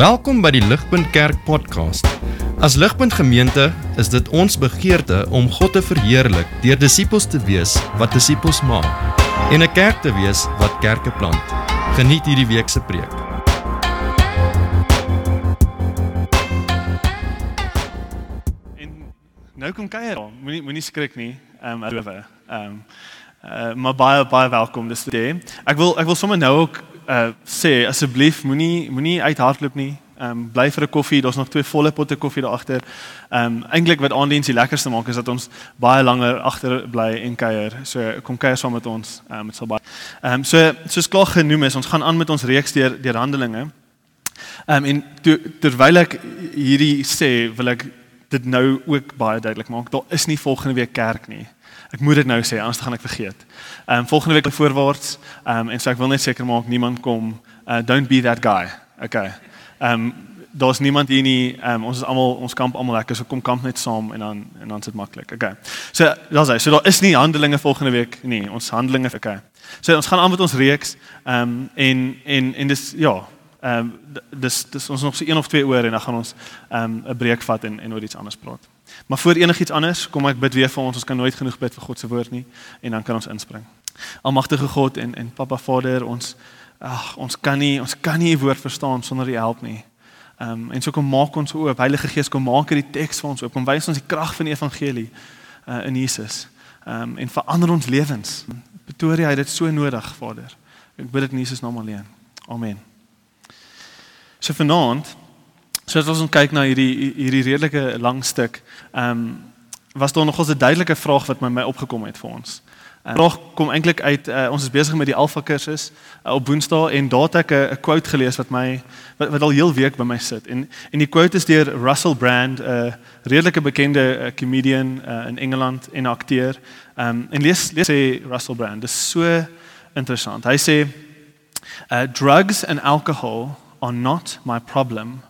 Welkom by die Ligpunt Kerk podcast. As Ligpunt Gemeente is dit ons begeerte om God te verheerlik deur disippels te wees wat disippels maak en 'n kerk te wees wat kerke plant. Geniet hierdie week se preek. En nou kom kuier. Moenie moenie skrik nie. Ehm um. Ehm um, uh, maar baie baie welkom dis dit. Ek wil ek wil sommer nou ook uh sê asseblief moenie moenie uithardloop nie. Ehm um, bly vir 'n koffie. Daar's nog twee volle potte koffie daar agter. Ehm um, eintlik wat aandiens die lekkerste maak is dat ons baie langer agter bly en kuier. So kom kuier saam met ons. Ehm um, dit sal baie. Ehm um, so soos klaar genoem is, ons gaan aan met ons reeks deur deur Handelinge. Ehm um, en to, terwyl ek hierdie sê, wil ek dit nou ook baie duidelik maak. Daar is nie volgende week kerk nie. Ek moet dit nou sê, anders gaan ek vergeet. Ehm um, volgende week voorwaarts. Ehm um, en so ek wil net seker maak niemand kom. Uh, don't be that guy. Okay. Ehm um, daar's niemand hier nie. Ehm um, ons is almal ons kamp almal lekker. So kom kamp net saam en dan en dan sit maklik. Okay. So daar's hy. So daar is nie handelinge volgende week nie. Ons handelinge okay. So ons gaan aan met ons reeks. Ehm um, en en en dis ja. Ehm um, dis dis ons nog so een of twee ore en dan gaan ons ehm um, 'n breek vat en en oor iets anders praat. Maar voor enigiets anders, kom ek bid weer vir ons. Ons kan nooit genoeg bid vir God se woord nie en dan kan ons inspring. Almagtige God en en Papa Vader, ons ag ons kan nie ons kan nie u woord verstaan sonder u help nie. Ehm um, en so kom maak ons oop. Heilige Gees kom maak hierdie teks vir ons oop. Kom wys ons die krag van die evangelie uh, in Jesus. Ehm um, en verander ons lewens. Pretoria het dit so nodig, Vader. Ek bid dit in Jesus naam alleen. Amen. So vanaand So as ons kyk na hierdie hierdie redelike lang stuk, ehm um, was daar nog 'n duidelike vraag wat my my opgekom het vir ons. Die vraag kom eintlik uit uh, ons is besig met die Alpha kursus uh, op Woensdae en daar het ek 'n quote gelees wat my wat, wat al heel week by my sit. En en die quote is deur Russell Brand, 'n uh, redelike bekende uh, comedian uh, in Engeland en akteur. Ehm um, en lees lees sê Russell Brand, dis so interessant. Hy sê uh, drugs and alcohol are not my problem.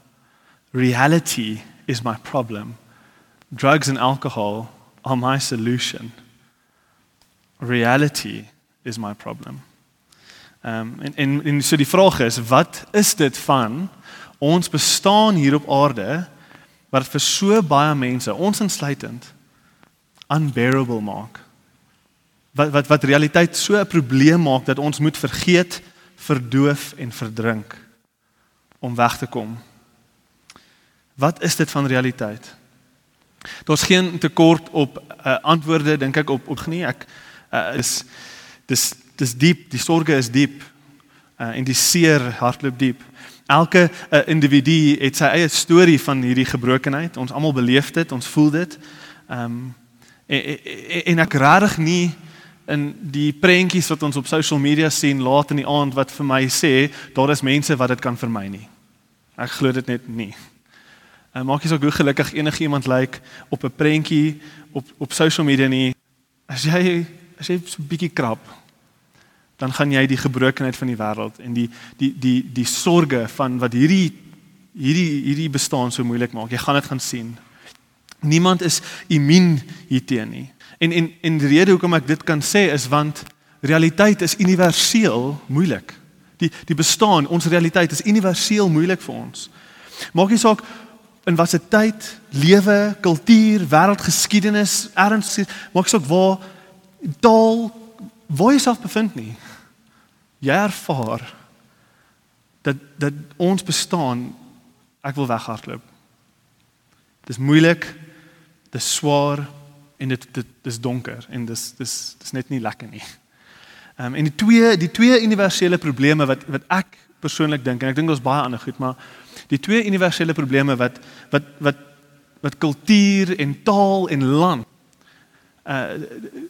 Reality is my problem. Drugs and alcohol are my solution. Reality is my problem. Um en en en so die vraag is wat is dit van ons bestaan hier op aarde wat vir so baie mense ons insluitend unbearable maak. Wat wat wat realiteit so 'n probleem maak dat ons moet vergeet, verdoof en verdrink om weg te kom Wat is dit van realiteit? Daar's geen tekort op uh, antwoorde dink ek op op nie. Ek uh, is dis dis diep, die sorge is diep. Uh, en die seer hardloop diep. Elke uh, individu het sy eie storie van hierdie gebrokenheid. Ons almal beleef dit, ons voel dit. Ehm um, en, en, en ek rarig nie in die prentjies wat ons op social media sien laat in die aand wat vir my sê daar is mense wat dit kan vermy nie. Ek glo dit net nie. En maak jy so goed gelukkig enigiemand lyk like, op 'n prentjie op op social media nie. As jy as jy 'n bietjie krap, dan gaan jy die gebrokenheid van die wêreld en die die die die sorge van wat hierdie hierdie hierdie bestaan so moeilik maak. Jy gaan dit gaan sien. Niemand is immuun hierteen nie. En en en die rede hoekom ek dit kan sê is want realiteit is universeel moeilik. Die die bestaan, ons realiteit is universeel moeilik vir ons. Maak nie saak in watter tyd, lewe, kultuur, wêreldgeskiedenis, erns maak saak waar daal waar jy self bevind nie. Jy ervaar dat dat ons bestaan ek wil weghardloop. Dis moeilik, dis swaar en dit dit dis donker en dis dis dis net nie lekker nie. Ehm um, en die twee die twee universele probleme wat wat ek persoonlik dink en ek dink daar's baie ander goed maar die twee universele probleme wat wat wat wat kultuur en taal en land uh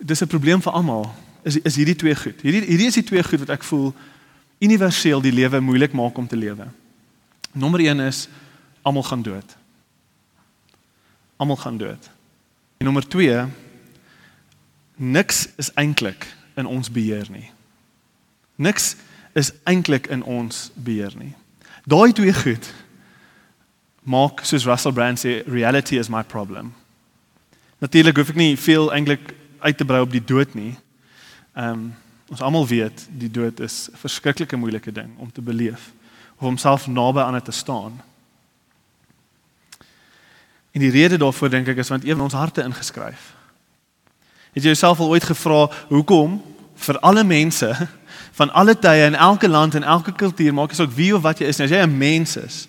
dis 'n probleem vir almal is is hierdie twee goed. Hierdie hierdie is die twee goed wat ek voel universeel die lewe moeilik maak om te lewe. Nommer 1 is almal gaan dood. Almal gaan dood. En nommer 2 niks is eintlik in ons beheer nie. Niks is eintlik in ons beheer nie. Daai twee goed maak soos Russell Brand sê reality is my problem. Natuurlik hoef ek nie veel eintlik uit te brei op die dood nie. Ehm um, ons almal weet die dood is 'n verskriklike moeilike ding om te beleef of om self naby aan dit te staan. En die rede daarvoor dink ek is want van ons harte ingeskryf. Het jy jouself al ooit gevra hoekom vir alle mense van alle tye in elke land en elke kultuur, maak nie saak wie of wat jy is nie, as jy 'n mens is,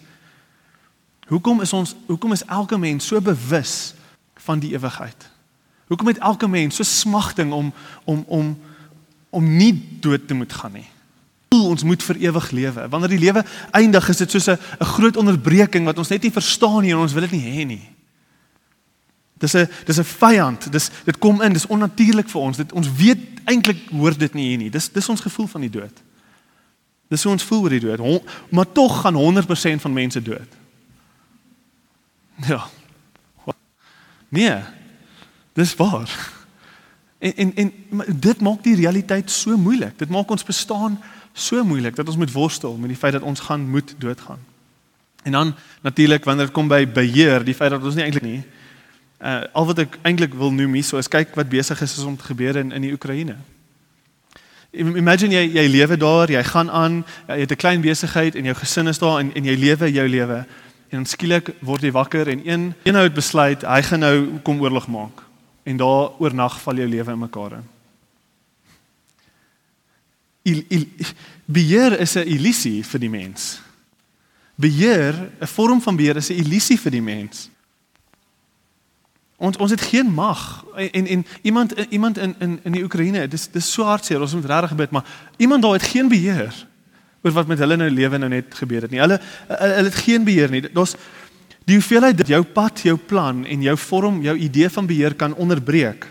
hoekom is ons hoekom is elke mens so bewus van die ewigheid? Hoekom het elke mens so smagting om om om om nie dood te moet gaan nie? Ons moet vir ewig lewe. Wanneer die lewe eindig, is dit soos 'n 'n groot onderbreking wat ons net nie verstaan nie en ons wil dit nie hê nie. Dis 'n dis 'n vyand. Dis dit kom in, dis onnatuurlik vir ons. Dit ons weet eintlik hoor dit nie hier nie. Dis dis ons gevoel van die dood. Dis hoe ons voel oor die dood. Hon, maar tog gaan 100% van mense dood. Ja. Nee. Dis waar. En en en dit maak die realiteit so moeilik. Dit maak ons bestaan so moeilik dat ons moet worstel met die feit dat ons gaan moet doodgaan. En dan natuurlik wanneer dit kom by beheer, die feit dat ons nie eintlik nie uh al wat ek eintlik wil noem hier so is kyk wat besig is om te gebeur in in die Oekraïne. Imagine jy jy lewe daar, jy gaan aan, jy het 'n klein besigheid en jou gesin is daar en en jy lewe jou lewe. En skielik word jy wakker en een eenhou het besluit hy gaan nou kom oorlog maak. En daar oornag val jou lewe in mekaar in. Il, il, beheer is 'n illusie vir die mens. Beheer, 'n vorm van beheer is 'n illusie vir die mens. Ons ons het geen mag en en, en iemand iemand in in in die Oekraïne, dis dis so hartseer, ons moet regtig bid, maar iemand daar het geen beheer oor wat met hulle nou lewe nou net gebeur het nie. Hulle hulle het geen beheer nie. Daar's die hoeveelheid dat jou pad, jou plan en jou vorm, jou idee van beheer kan onderbreek.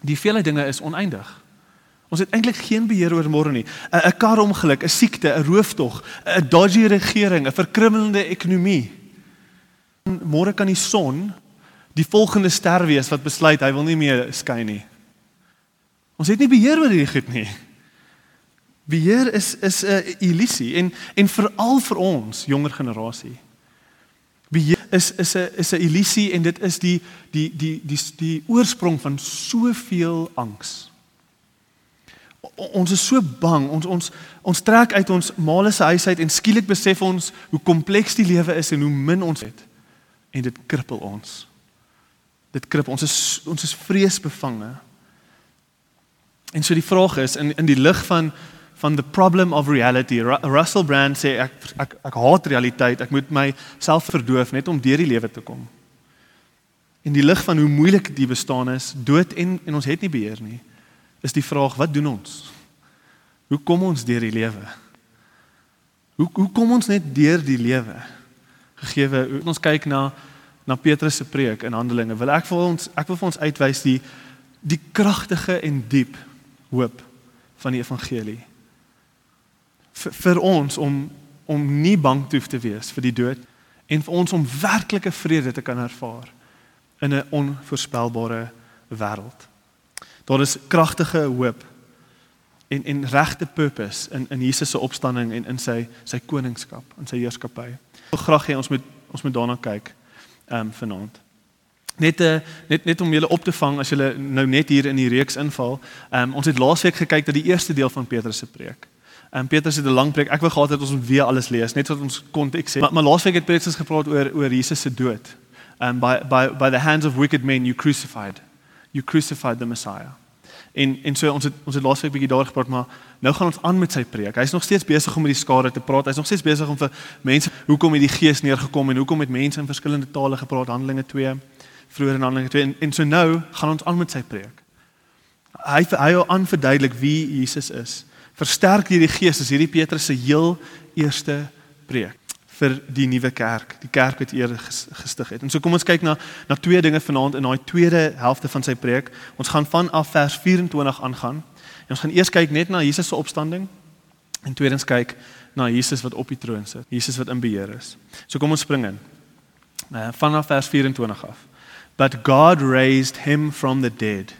Die hoeveelheid dinge is oneindig. Ons het eintlik geen beheer oor môre nie. 'n 'n Karongeluk, 'n siekte, 'n rooftog, 'n dodgy regering, 'n verkrummelende ekonomie. Môre kan die son die volgende ster wees wat besluit hy wil nie meer skyn nie. Ons het nie beheer oor hierdie goed nie. Beheer is is 'n illusie en en veral vir ons jonger generasie. Beheer is is 'n is 'n illusie en dit is die die die die die, oorsprong van soveel angs ons is so bang. Ons ons ons trek uit ons maale se huis uit en skielik besef ons hoe kompleks die lewe is en hoe min ons het. En dit krippel ons. Dit krippel ons is ons is vreesbevange. En so die vraag is in in die lig van van the problem of reality. Russell Brand sê ek ek ek haat realiteit. Ek moet myself verdoof net om deur die lewe te kom. In die lig van hoe moeilik die bestaan is, dood en en ons het nie beheer nie is die vraag wat doen ons? Hoe kom ons deur die lewe? Hoe hoe kom ons net deur die lewe? Gegeewe ons kyk na na Petrus se preek in Handelinge, wil ek vir ons ek wil vir ons uitwys die die kragtige en diep hoop van die evangelie. Vir, vir ons om om nie bang te hoef te wees vir die dood en vir ons om werklike vrede te kan ervaar in 'n onvoorspelbare wêreld. Daar is kragtige hoop en en regte purpose in in Jesus se opstanding en in sy sy koningskap en sy heerskappy. Ek wil graag hê ons moet ons moet daarna kyk um, vanaand. Net uh, net net om julle op te vang as julle nou net hier in die reeks inval. Um, ons het laasweek gekyk na die eerste deel van Petrus se preek. Um, Petrus het 'n lang preek. Ek wil gehad het ons moet weer alles lees, net sodat ons konteks het. Maar, maar laasweek het Petrus gepraat oor oor Jesus se dood. Um, by by by the hands of wicked men you crucified you crucified the Messiah. En en so ons het ons het laasweek bietjie daar gepraat, maar nou gaan ons aan met sy preek. Hy's nog steeds besig om met die skare te praat. Hy's nog steeds besig om vir mense hoekom het die Gees neergekom en hoekom het mense in verskillende tale gepraat, Handelinge 2, vroeër in Handelinge 2 en, en so nou gaan ons aan met sy preek. Hy hy wil aanverduidelik wie Jesus is. Versterk hierdie Gees as hierdie Petrus se heel eerste preek vir die nuwe kerk, die kerk wat eer gestig het. En so kom ons kyk na na twee dinge vanaand in daai tweede helfte van sy preek. Ons gaan vanaf vers 24 aangaan. En ons gaan eers kyk net na Jesus se opstanding en tweedens kyk na Jesus wat op die troon sit, Jesus wat in beheer is. So kom ons spring in. Uh, vanaf vers 24 af. But God raised him from the dead,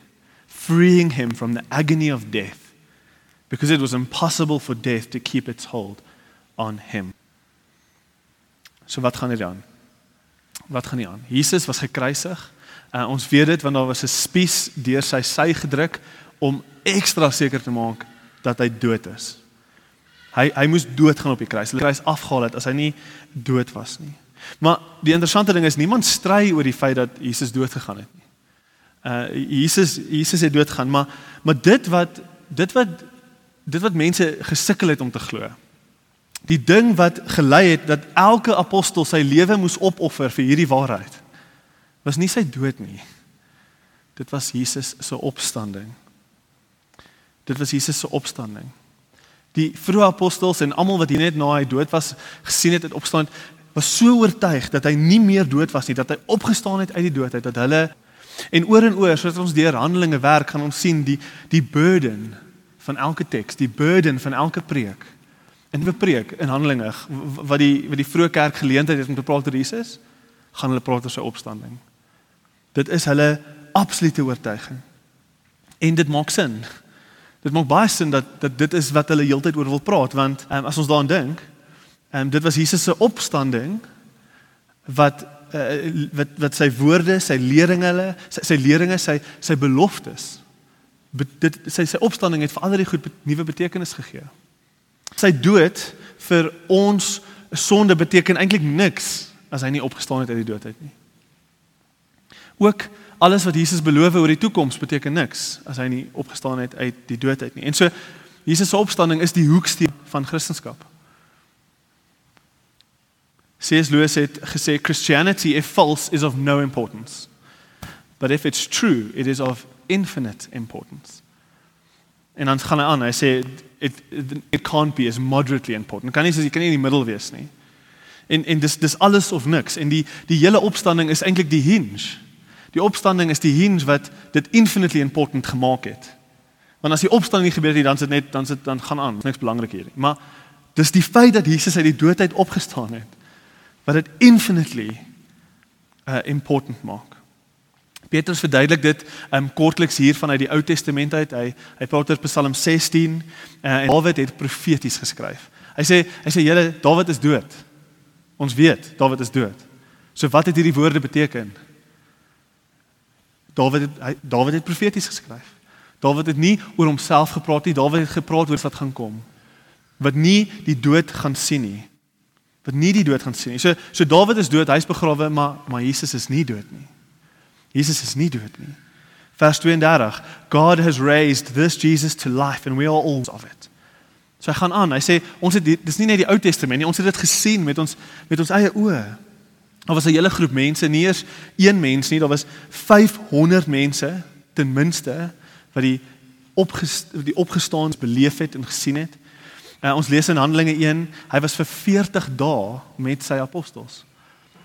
freeing him from the agony of death, because it was impossible for death to keep its hold on him. So wat gaan hier aan? Wat gaan hier aan? Jesus was gekruisig. Uh, ons weet dit want daar was 'n spies deur sy sy gedruk om ekstra seker te maak dat hy dood is. Hy hy moes doodgaan op die kruis. Hy kruis afgehaal het as hy nie dood was nie. Maar die interessante ding is niemand stry oor die feit dat Jesus dood gegaan het nie. Uh Jesus Jesus het dood gegaan, maar maar dit wat dit wat dit wat mense gesukkel het om te glo. Die ding wat gelei het dat elke apostel sy lewe moes opoffer vir hierdie waarheid was nie sy dood nie. Dit was Jesus se opstanding. Dit was Jesus se opstanding. Die vroeë apostels en almal wat hier net na hy dood was gesien het het opstaan was so oortuig dat hy nie meer dood was nie, dat hy opgestaan het uit die dood uit, dat hulle en oor en oor soos ons deur Handelinge werk gaan ons sien die die burden van elke teks, die burden van elke preek. En 'n preek in Handelinge wat die wat die vroeë kerk geleentheid het om te praat oor Jesus, gaan hulle praat oor sy opstanding. Dit is hulle absolute oortuiging. En dit maak sin. Dit maak baie sin dat dat dit is wat hulle heeltyd oor wil praat want um, as ons daaraan dink, um, dit was Jesus se opstanding wat uh, wat wat sy woorde, sy leringe hulle, sy, sy leringe, sy sy beloftes Be, dit sy sy opstanding het vir al die goed nuwe betekenis gegee. Sy dood vir ons sonde beteken eintlik niks as hy nie opgestaan het uit die dood uit nie. Ook alles wat Jesus beloof oor die toekoms beteken niks as hy nie opgestaan het uit die dood uit nie. En so Jesus se opstanding is die hoeksteen van Christendom. C.S. Lewis het gesê Christianity if false is of no importance. But if it's true, it is of infinite importance. En dan gaan hy aan, hy sê it, it it can't be as moderately important. Kan nie sê jy kan nie in die middel wees nie. En en dis dis alles of niks en die die hele opstanding is eintlik die hinge. Die opstanding is die hinge wat dit infinitely important gemaak het. Want as die opstanding nie gebeur het nie, dan sit net dan sit dan gaan aan, niks belangrik hier nie. Maar dis die feit dat Jesus uit die dood uit opgestaan het wat dit infinitely uh, important maak. Petrus verduidelik dit um kortliks hier vanuit die Ou Testament uit. Hy hy praat oor Psalm 16 uh, en Dawid het profeties geskryf. Hy sê hy sê julle Dawid is dood. Ons weet Dawid is dood. So wat het hierdie woorde beteken? Dawid het hy, Dawid het profeties geskryf. Dawid het nie oor homself gepraat nie, Dawid het gepraat oor wat gaan kom. Wat nie die dood gaan sien nie wat nie die dood gaan sien nie. So so Dawid is dood, hy's begrawe, maar maar Jesus is nie dood nie. Jesus is nie dood nie. Vers 32. God has raised this Jesus to life and we are all of it. So hy gaan aan. Hy sê ons het dis nie net die Ou Testament nie, ons het dit gesien met ons met ons eie oë. Daar was 'n hele groep mense, nie eers een mens nie, daar was 500 mense ten minste wat die opgest, die opgestaans beleef het en gesien het. Uh, ons lees in Handelinge 1, hy was vir 40 dae met sy apostels.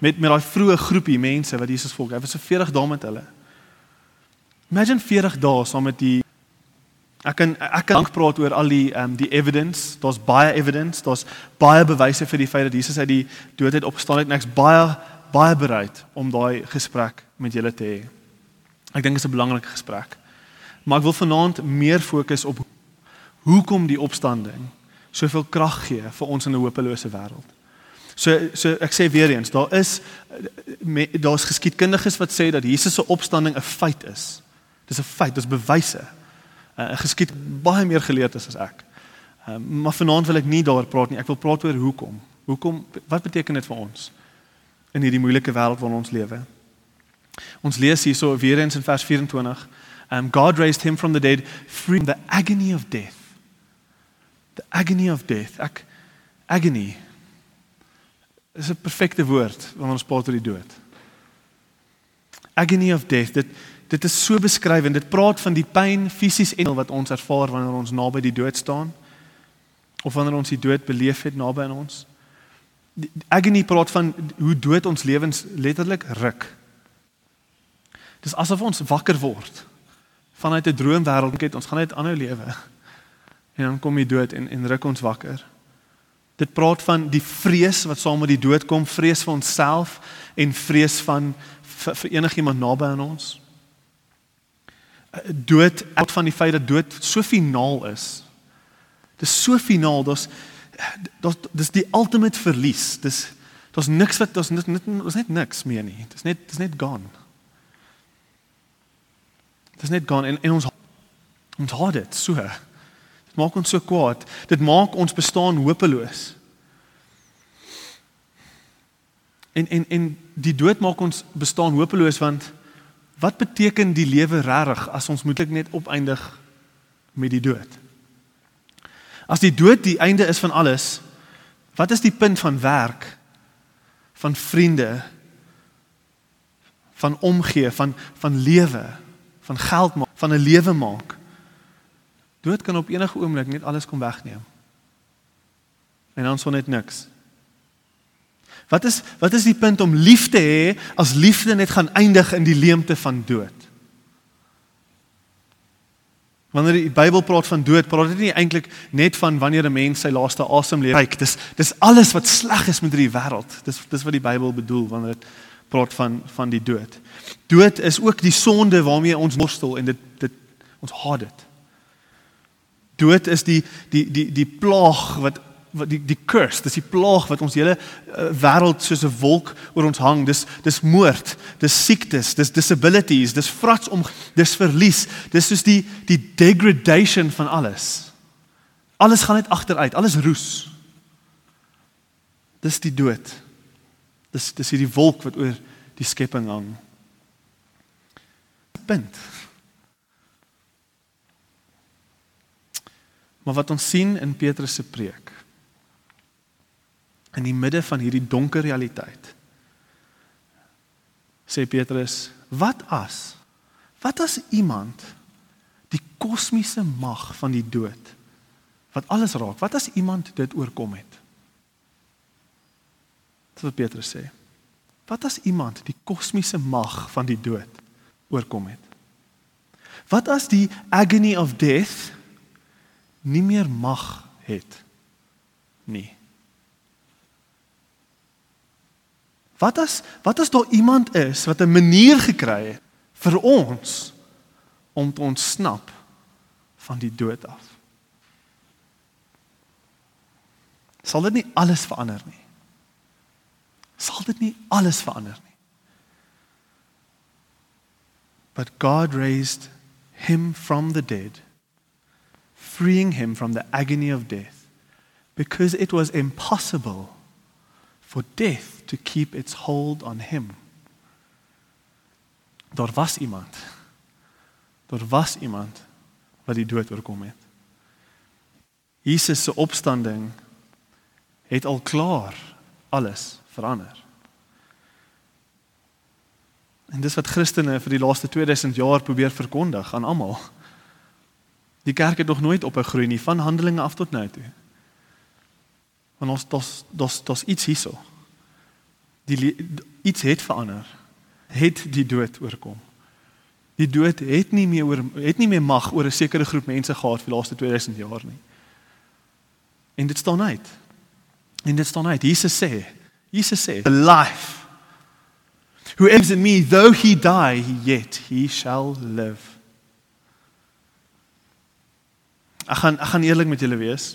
Met met daai vroeë groepie mense wat Jesus volg. Hy was vir 40 dae met hulle. Imagine 40 dae saam met die Ek kan ek kan lank praat oor al die um die evidence. Daar's baie evidence, daar's baie bewyse vir die feit dat Jesus uit die dood uit opgestaan het en ek's baie baie bereid om daai gesprek met julle te hê. Ek dink dit is 'n belangrike gesprek. Maar ek wil vanaand meer fokus op hoekom die opstanding soveel krag gee vir ons in 'n hopelose wêreld. So so ek sê weer eens, daar is daar's geskiedkundiges wat sê dat Jesus se opstanding 'n feit is. Dis 'n feit, dis bewyse. 'n uh, Geskied baie meer geleerd is as ek. Uh, maar vanaand wil ek nie daaroor praat nie. Ek wil praat oor hoekom. Hoekom wat beteken dit vir ons in hierdie moeilike wêreld waarin ons lewe? Ons lees hierso weer eens in vers 24. Um God raised him from the dead, freeing the agony of death the agony of death. Ek agony is 'n perfekte woord wanneer ons praat oor die dood. Agony of death. Dit dit is so beskrywend. Dit praat van die pyn fisies en wat ons ervaar wanneer ons naby die dood staan of wanneer ons die dood beleef het naby aan ons. Agony praat van hoe dood ons lewens letterlik ruk. Dis asof ons wakker word vanuit 'n droomwêreld en ons gaan net aanhou lewe. En dan kom die dood en en ruk ons wakker. Dit praat van die vrees wat saam met die dood kom, vrees vir onsself en vrees van vir, vir enigiemand naby aan ons. Dood, uit van die feit dat dood so finaal is. Dis so finaal, dis dis dis die ultimate verlies. Dis daar's niks wat daar's net daar's net niks meer nie. Dis net dis net gone. Dis net gone en, en ons ons haat dit so. Dit maak ons so kwaad. Dit maak ons bestaan hopeloos. En en en die dood maak ons bestaan hopeloos want wat beteken die lewe regtig as ons moetlik net opeindig met die dood? As die dood die einde is van alles, wat is die punt van werk, van vriende, van omgee, van van lewe, van geld maak, van 'n lewe maak? Dood kan op enige oomblik net alles kom wegneem. En dan son net niks. Wat is wat is die punt om lief te hê as liefde net gaan eindig in die leemte van dood? Wanneer die Bybel praat van dood, praat dit nie eintlik net van wanneer 'n mens sy laaste asem leer. Kyk, dis dis alles wat sleg is met hierdie wêreld. Dis dis wat die Bybel bedoel wanneer dit praat van van die dood. Dood is ook die sonde waarmee ons worstel en dit dit ons haat dit. Dood is die die die die plaag wat wat die die curse, dis die plaag wat ons hele uh, wêreld soos 'n wolk oor ons hang. Dis dis moord, dis siektes, dis disabilities, dis frats om dis verlies. Dis soos die die degradation van alles. Alles gaan net agteruit, alles roes. Dis die dood. Dis dis hierdie wolk wat oor die skepping hang. Punt. Maar wat ons sien in Petrus se preek in die midde van hierdie donker realiteit sê Petrus wat as wat as iemand die kosmiese mag van die dood wat alles raak wat as iemand dit oorkom het? Dit wat Petrus sê. Wat as iemand die kosmiese mag van die dood oorkom het? Wat as die agony of death nie meer mag het nie Wat as wat as daar iemand is wat 'n manier gekry het vir ons om te ontsnap van die dood af? Sal dit nie alles verander nie? Sal dit nie alles verander nie? But God raised him from the dead, freeing him from the agony of death, because it was impossible for death to keep its hold on him. Daar was iemand. Daar was iemand wat die dood oorkom het. Jesus se opstanding het al klaar alles verander. En dis wat Christene vir die laaste 2000 jaar probeer verkondig aan almal. Die kerk het nog nooit op 'n groei nie van Handelinge af tot nou toe. Want ons dos dos dos iets hierso. Die iets het verander. Het die dood oorkom. Die dood het nie meer oor het nie meer mag oor 'n sekere groep mense gehad vir die laaste 2000 jaar nie. En dit staan uit. En dit staan uit. Jesus sê, Jesus sê, the life who is in me though he die yet he shall live. Ek gaan ek gaan eerlik met julle wees.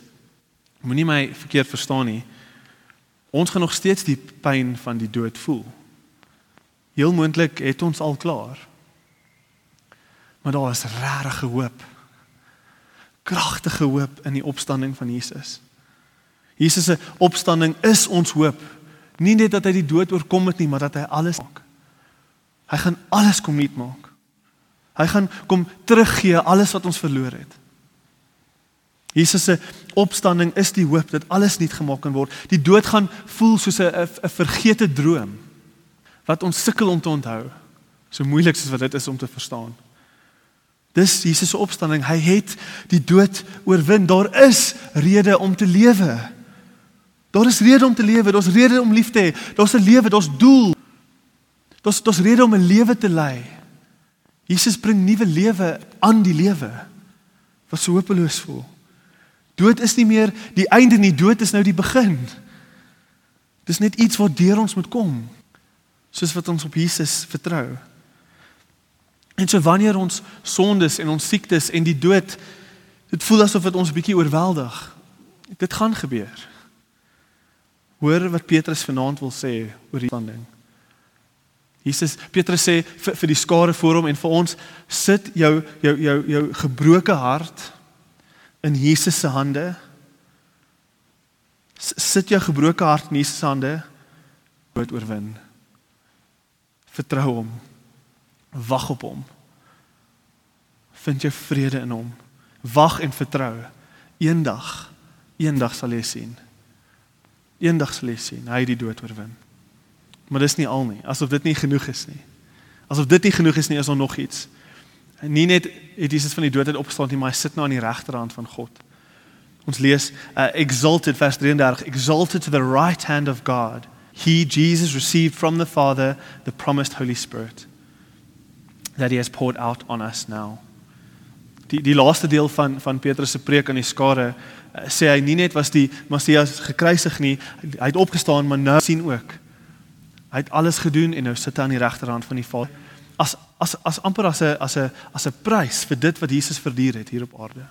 Moenie my verkeerd verstaan nie. Ons gaan nog steeds die pyn van die dood voel. Heel moontlik het ons al klaar. Maar daar is regte hoop. Kragtige hoop in die opstanding van Jesus. Jesus se opstanding is ons hoop. Nie net dat hy die dood oorkom het nie, maar dat hy alles maak. Hy gaan alles kom nuut maak. Hy gaan kom teruggee alles wat ons verloor het. Jesus se opstanding is die hoop dat alles nuut gemaak kan word. Die dood gaan voel soos 'n 'n vergete droom wat ons sukkel om te onthou. So moeilik soos wat dit is om te verstaan. Dis Jesus se opstanding. Hy het die dood oorwin. Daar is rede om te lewe. Daar is rede om te lewe. Daar's rede om lief te hê. Daar's 'n lewe, daar's doel. Daar's daar's rede om 'n lewe te lei. Jesus bring nuwe lewe aan die lewe. Wat so hopeloos voel. Dood is nie meer die einde nie, dood is nou die begin. Dis net iets wat deur ons moet kom. Soos wat ons op Jesus vertrou. En so wanneer ons sondes en ons siektes en die dood dit voel asof dit ons 'n bietjie oorweldig. Dit gaan gebeur. Hoor wat Petrus vanaand wil sê oor die standing. Jesus Petrus sê vir, vir die skare voor hom en vir ons sit jou jou jou jou gebroke hart in Jesus se hande. Sit jou gebroke hart in Jesus se hande. dood oorwin. Vertrou hom. Wag op hom. Vind jou vrede in hom. Wag en vertrou. Eendag, eendag sal jy sien. Eendag sal jy sien hy het die dood oorwin. Maar dis nie al nie, asof dit nie genoeg is nie. Asof dit nie genoeg is nie, is daar nog iets. Nie net het Jesus van die dood uit opgestaan nie, maar hy sit nou aan die regterhand van God. Ons lees uh, exalted vers 33, exalted to the right hand of God. He Jesus received from the Father the promised Holy Spirit that he has poured out on us now. Die die laaste deel van van Petrus se preek aan die skare uh, sê hy nie net was die Messias gekruisig nie, hy het opgestaan, maar nou sien ook. Hy het alles gedoen en nou sit hy aan die regterhand van die Vader. As as as amper as 'n as 'n as 'n prys vir dit wat Jesus verduur het hier op aarde.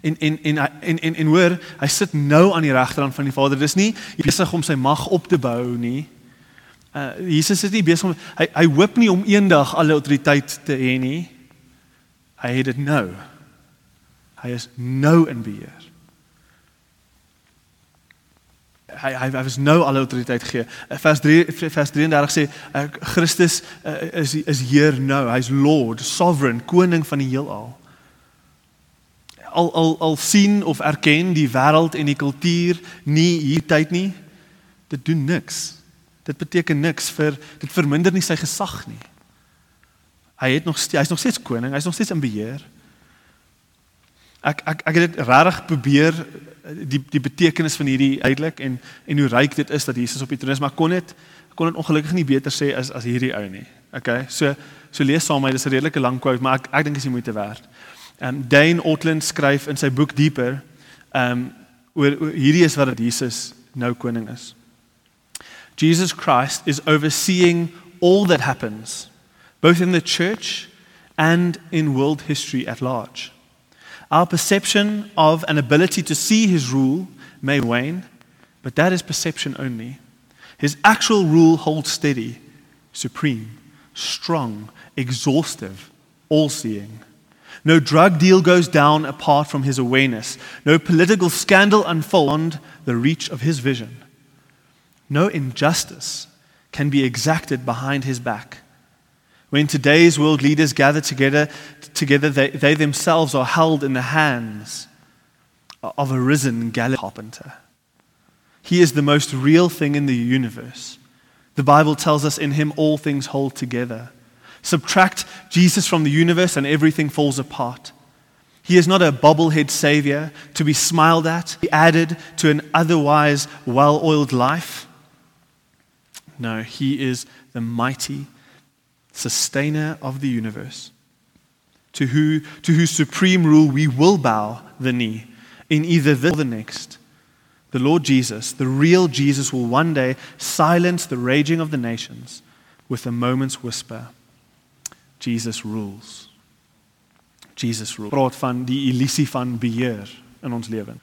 En en en en en, en hoor, hy sit nou aan die regterhand van die Vader. Dis nie besig om sy mag op te bou nie. Uh Jesus is nie besig om hy hy hoop nie om eendag alle autoriteit te hê nie. Hy het dit nou. Hy is nou in beheer. Hy hy hy was nou alle autoriteit gee. Uh, vers 3 vers 33 sê uh, Christus uh, is is Heer nou. Hy's Lord, sovereign, koning van die heelal. Al al al sien of erken die wêreld en die kultuur nie hier tyd nie. Dit doen niks. Dit beteken niks vir dit verminder nie sy gesag nie. Hy het nog hy's nog steeds koning, hy's nog steeds in beheer. Ek ek ek het dit regtig probeer die die betekenis van hierdie uitelik en en hoe ryk dit is dat Jesus op die troon is, maar kon dit kon dit ongelukkig nie beter sê as as hierdie ou nie. Okay. So so lees saam met dis 'n redelike lang quote, maar ek ek dink is die moeite werd. Um Dane Ortland skryf in sy boek Dieper um oor, oor hierdie is wat Jesus nou koning is. Jesus Christ is overseeing all that happens both in the church and in world history at large. Our perception of an ability to see his rule may wane, but that is perception only. His actual rule holds steady, supreme, strong, exhaustive, all seeing. No drug deal goes down apart from his awareness. No political scandal unfolds the reach of his vision. No injustice can be exacted behind his back. When today's world leaders gather together, together they, they themselves are held in the hands of a risen carpenter. He is the most real thing in the universe. The Bible tells us in him all things hold together. Subtract Jesus from the universe and everything falls apart. He is not a bobblehead savior to be smiled at, be added to an otherwise well oiled life. No, he is the mighty sustainer of the universe, to, who, to whose supreme rule we will bow the knee in either this or the next. The Lord Jesus, the real Jesus, will one day silence the raging of the nations with a moment's whisper. Jesus rules. Jesus rules. Van die illusie van beheer in ons lewe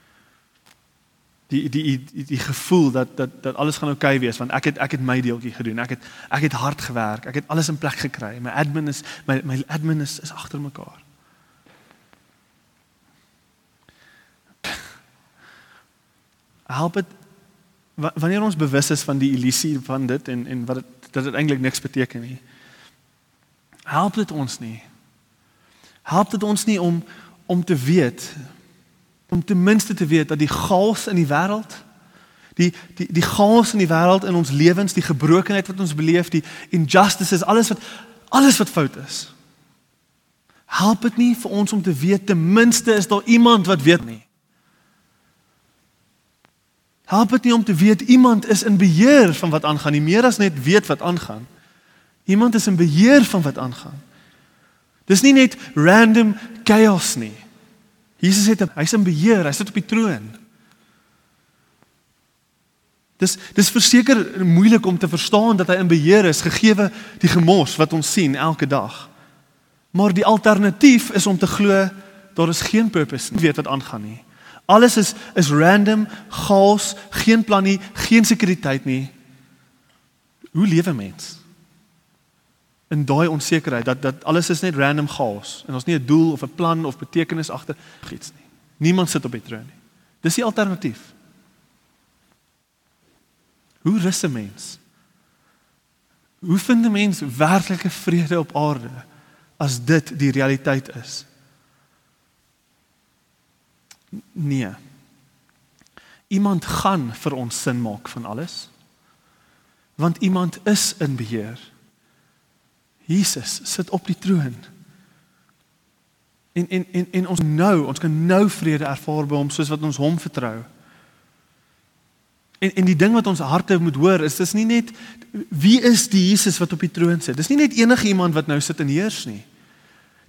die die die die gevoel dat dat dat alles gaan oukei okay wees want ek het ek het my deeltjie gedoen. Ek het ek het hard gewerk. Ek het alles in plek gekry. My admin is my my admin is, is agter mekaar. Help dit wanneer ons bewus is van die illusie van dit en en wat dit dat dit eintlik niks beteken nie. Help dit ons nie. Help dit ons nie om om te weet om ten minste te weet dat die chaos in die wêreld die die die chaos in die wêreld in ons lewens, die gebrokenheid wat ons beleef, die injustices, alles wat alles wat fout is. Help dit nie vir ons om te weet ten minste is daar iemand wat weet nie. Help dit nie om te weet iemand is in beheer van wat aangaan nie, meer as net weet wat aangaan. Iemand is in beheer van wat aangaan. Dis nie net random chaos nie. Jesus het hy's in beheer, hy sit op die troon. Dis dis verseker moeilik om te verstaan dat hy in beheer is gegeewe die gemors wat ons sien elke dag. Maar die alternatief is om te glo daar is geen purpose nie, weet wat aangaan nie. Alles is is random, chaos, geen plan nie, geen sekuriteit nie. Hoe lewe mens? In daai onsekerheid dat dat alles is net random chaos en ons nie 'n doel of 'n plan of betekenis agter iets nie. Niemand sit op die troon nie. Dis die alternatief. Hoe rus 'n mens? Hoe vind 'n mens werklike vrede op aarde as dit die realiteit is? Nee. Iemand gaan vir ons sin maak van alles. Want iemand is in beheer. Jesus sit op die troon. En en en en ons nou, ons kan nou vrede ervaar by hom soos wat ons hom vertrou. En en die ding wat ons harte moet hoor is dis nie net wie is die Jesus wat op die troon sit. Dis nie net enige iemand wat nou sit en heers nie.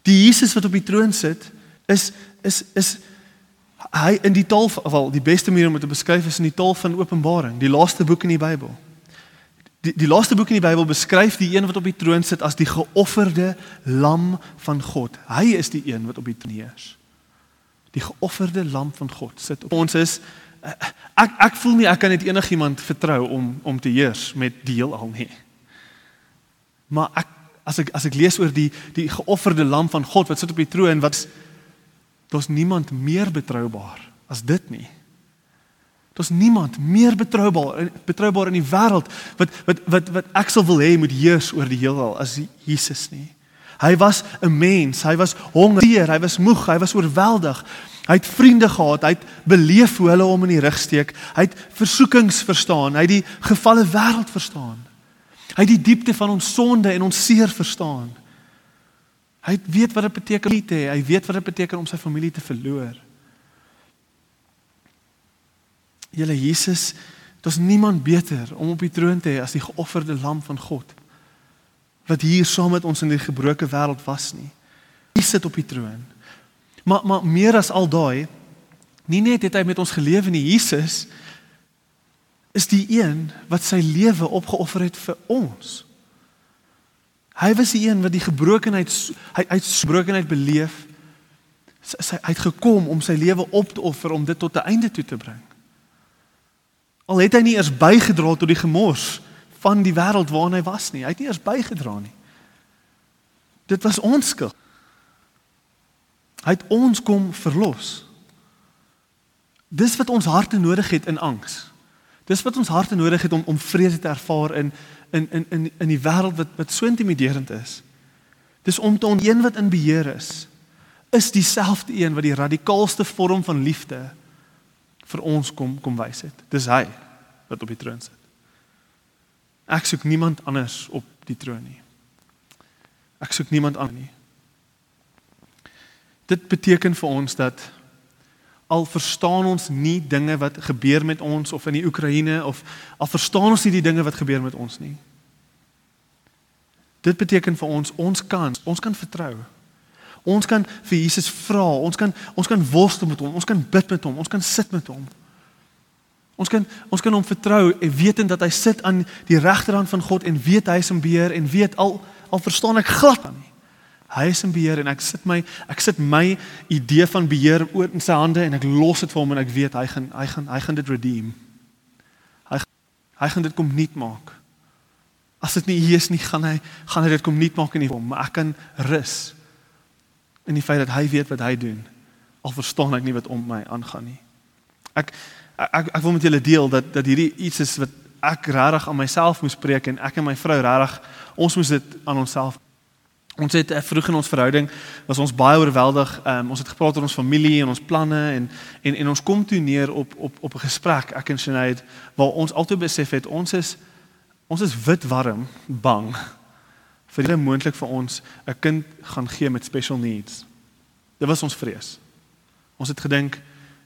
Die Jesus wat op die troon sit is is is hy in die taal wel die beste manier om dit te beskryf is in die taal van Openbaring, die laaste boek in die Bybel. Die die laaste boek in die Bybel beskryf die een wat op die troon sit as die geofferde lam van God. Hy is die een wat op die troon heers. Die geofferde lam van God sit op ons is ek ek voel nie ek kan net enigiemand vertrou om om te heers met die heelal nie. Maar ek as ek as ek lees oor die die geofferde lam van God wat sit op die troon wat daar's niemand meer betroubaar as dit nie. Daar's niemand meer betroubaar betroubaar in die wêreld wat wat wat wat ek sal wil hê moet heers oor die heelal as Jesus nie. Hy was 'n mens, hy was honger, hy was moeg, hy was oorweldig. Hy het vriende gehad, hy het beleef hoe hulle hom in die rug steek. Hy het versoekings verstaan, hy het die gefalle wêreld verstaan. Hy het die diepte van ons sonde en ons seer verstaan. Hy weet wat dit beteken om te hê, hy weet wat dit beteken om sy familie te verloor. Julle Jesus, daar's niemand beter om op die troon te hê as die geofferde lam van God wat hier saam met ons in die gebroke wêreld was nie. Hy sit op die troon. Maar maar meer as al daai, nie net het hy met ons gelewe nie, Jesus is die een wat sy lewe opgeoffer het vir ons. Hy was die een wat die gebrokenheid hy uit gebrokenheid beleef. Sy hy het gekom om sy lewe op te offer om dit tot 'n einde toe te bring. Al het hy nie eers bygedra tot die gemors van die wêreld waarin hy was nie. Hy het nie eers bygedra nie. Dit was ons skuld. Hy het ons kom verlos. Dis wat ons harte nodig het in angs. Dis wat ons harte nodig het om om vrede te ervaar in in in in in die wêreld wat wat so intimiderend is. Dis om te oneen wat in beheer is. Is dieselfde een wat die radikaalste vorm van liefde vir ons kom kom wys het. Dis hy wat op die troon sit. Ek soek niemand anders op die troon nie. Ek soek niemand anders nie. Dit beteken vir ons dat al verstaan ons nie dinge wat gebeur met ons of in die Oekraïne of al verstaan ons nie die dinge wat gebeur met ons nie. Dit beteken vir ons ons kan ons kan vertrou. Ons kan vir Jesus vra, ons kan ons kan worstel met hom, ons kan bid met hom, ons kan sit met hom. Ons kan ons kan hom vertrou en weet dat hy sit aan die regterhand van God en weet hy is in beheer en weet al al verstaan ek glad nie. Hy is in beheer en ek sit my ek sit my idee van beheer oor in sy hande en ek los dit vir hom en ek weet hy gaan hy gaan hy gaan dit redeem. Hy hy gaan dit kom nuut maak. As dit nie hier is nie, gaan hy gaan hy dit kom nuut maak in hom, maar ek kan rus in die feit dat hy weet wat hy doen al verstaan ek nie wat om my aangaan nie. Ek ek ek wil met julle deel dat dat hierdie iets is wat ek regtig aan myself moes preek en ek en my vrou regtig ons moes dit aan onsself ons het eh, vroeg in ons verhouding was ons baie oorweldig. Um, ons het gepraat oor ons familie en ons planne en en en ons kom toe neer op op op 'n gesprek ek en Sinead waar ons altyd besef het ons is ons is wit warm bang vir dit moontlik vir ons 'n kind gaan gee met special needs. Dit was ons vrees. Ons het gedink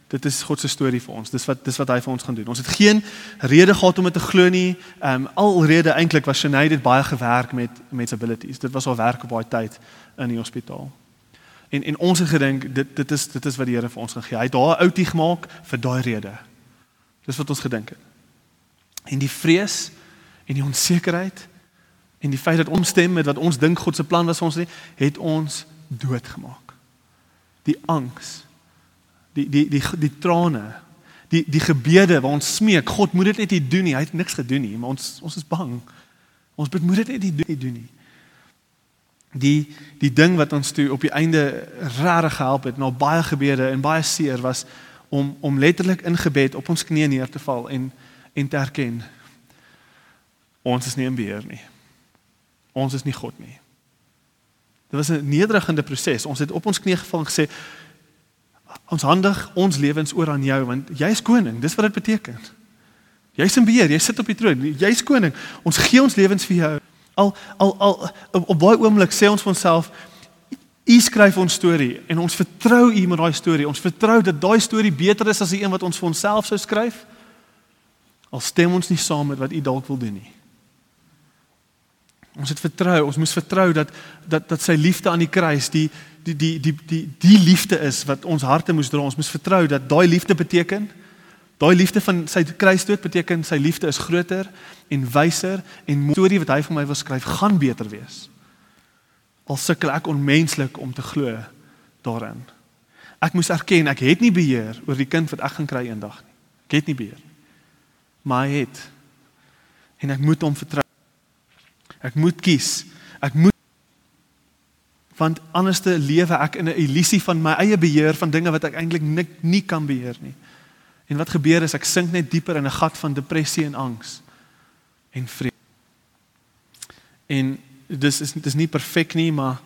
dit is God se storie vir ons. Dis wat dis wat hy vir ons gaan doen. Ons het geen rede gehad om dit te glo nie. Ehm um, alrede eintlik was Sinead het baie gewerk met met abilities. Dit was haar werk op baie tyd in die hospitaal. En en ons het gedink dit dit is dit is wat die Here vir ons gaan gee. Hy het daar 'n outie gemaak vir daai rede. Dis wat ons gedink het. En die vrees en die onsekerheid En die feit dat ons stem met wat ons dink God se plan was vir ons nie, het ons doodgemaak. Die angs. Die die die die trane. Die die gebede waar ons smeek, God moet dit net nie doen nie. Hy het niks gedoen nie, maar ons ons is bang. Ons bid moet dit net nie doen nie. Die die ding wat ons toe op die einde regtig gehelp het, na baie gebede en baie seer was om om letterlik in gebed op ons knieë neer te val en en te erken ons is nie in beheer nie. Ons is nie God nie. Dit was 'n nederigende proses. Ons het op ons knieë geval en gesê ons handig ons lewens oor aan jou want jy is koning. Dis wat dit beteken. Jy's in beheer, jy sit op die troon. Jy's koning. Ons gee ons lewens vir jou. Al al al op, baie oomblik sê ons vir onsself U skryf ons storie en ons vertrou U met daai storie. Ons vertrou dat daai storie beter is as die een wat ons vir onsself sou skryf. Al stem ons nie saam met wat U dalk wil doen nie. Ons het vertrou, ons moes vertrou dat dat dat sy liefde aan die kruis die die die die die die liefde is wat ons harte moes dra. Ons moes vertrou dat daai liefde beteken daai liefde van sy kruisdood beteken sy liefde is groter en wyser en storie wat hy vir my wil skryf gaan beter wees. Al sukkel ek onmenslik om te glo daarin. Ek moes erken ek het nie beheer oor die kind wat ek gaan kry eendag nie. Ek het nie beheer. Maar hy het en ek moet hom vertrou. Ek moet kies. Ek moet want anders te lewe ek in 'n illusie van my eie beheer van dinge wat ek eintlik nie, nie kan beheer nie. En wat gebeur is ek sink net dieper in 'n gat van depressie en angs en vrees. En dis is dis nie perfek nie, maar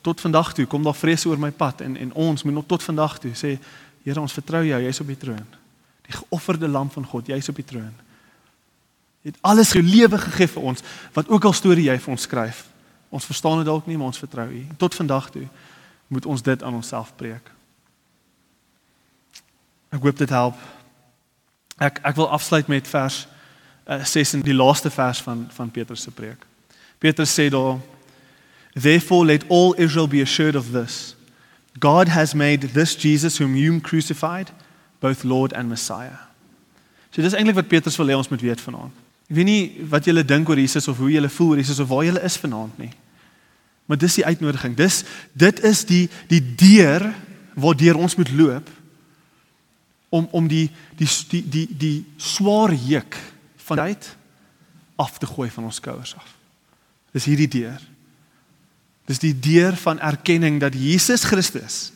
tot vandag toe kom daar vrese oor my pad en en ons moet nog tot vandag toe sê Here ons vertrou jou, jy's op die troon. Die geofferde lam van God, jy's op die troon. Jy het alles jou lewe gegee vir ons wat ook al storie jy vir ons skryf. Ons verstaan dit dalk nie, maar ons vertrou U. Tot vandag toe moet ons dit aan onsself preek. Ek hoop dit help. Ek ek wil afsluit met vers uh, eh, 6 in die laaste vers van van Petrus se preek. Petrus sê daar Therefore let all Israel be assured of this. God has made this Jesus whom you crucified both Lord and Messiah. So dis eintlik wat Petrus wil hê ons moet weet vanaand. Ek weet nie wat julle dink oor Jesus of hoe julle voel oor Jesus of waar julle is vanaand nie. Maar dis die uitnodiging. Dis dit is die die deur waardeur ons moet loop om om die die die die, die swaar juk van tyd af te gooi van ons skouers af. Dis hierdie deur. Dis die deur van erkenning dat Jesus Christus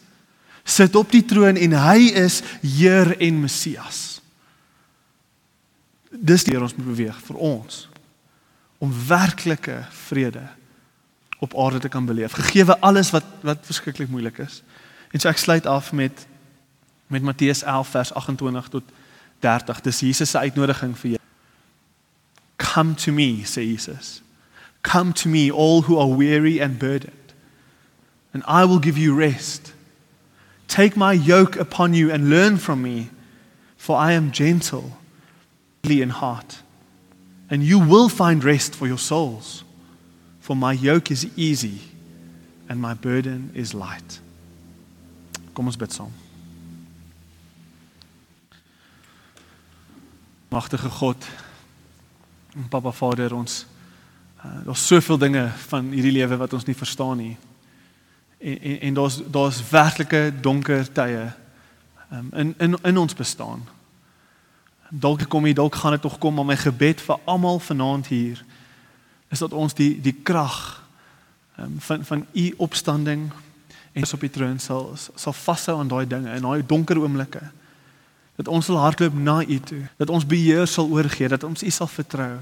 sit op die troon en hy is Heer en Messias dis deur ons moet beweeg vir ons om werklike vrede op aarde te kan beleef gegee alles wat wat verskriklik moeilik is. En so ek sluit af met met Matteus 11 vers 28 tot 30 dis Jesus se uitnodiging vir jou. Come to me sê Jesus. Come to me all who are weary and burdened and i will give you rest. Take my yoke upon you and learn from me for i am gentle in heart. And you will find rest for your souls. For my yoke is easy and my burden is light. Kom ons bid saam. Magtige God, Papa Vader, ons uh, daar's soveel dinge van hierdie lewe wat ons nie verstaan nie. En en, en daar's daar's werklike donker tye um, in in in ons bestaan dalk kom hier dalk gaan dit tog kom maar my gebed vir almal vanaand hier is dat ons die die krag um, van van u opstanding en op die troon sal sal vashou aan daai dinge in daai donker oomblikke. Dat ons sal hardloop na u toe dat ons beheer sal oorgee dat ons u sal vertrou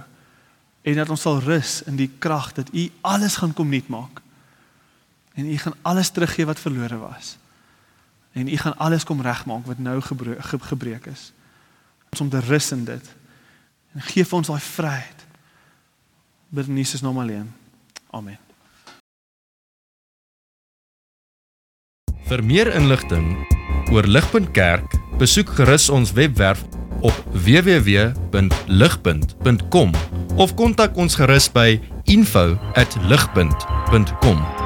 en dat ons sal rus in die krag dat u alles gaan kom nuut maak. En u gaan alles teruggee wat verlore was. En u gaan alles kom regmaak wat nou gebreek, gebreek is ons om te rus in dit. En gee vir ons daai vryheid. Bid in Jesus naam alleen. Amen. Vir meer inligting oor Ligpunt Kerk, besoek gerus ons webwerf op www.ligpunt.com of kontak ons gerus by info@ligpunt.com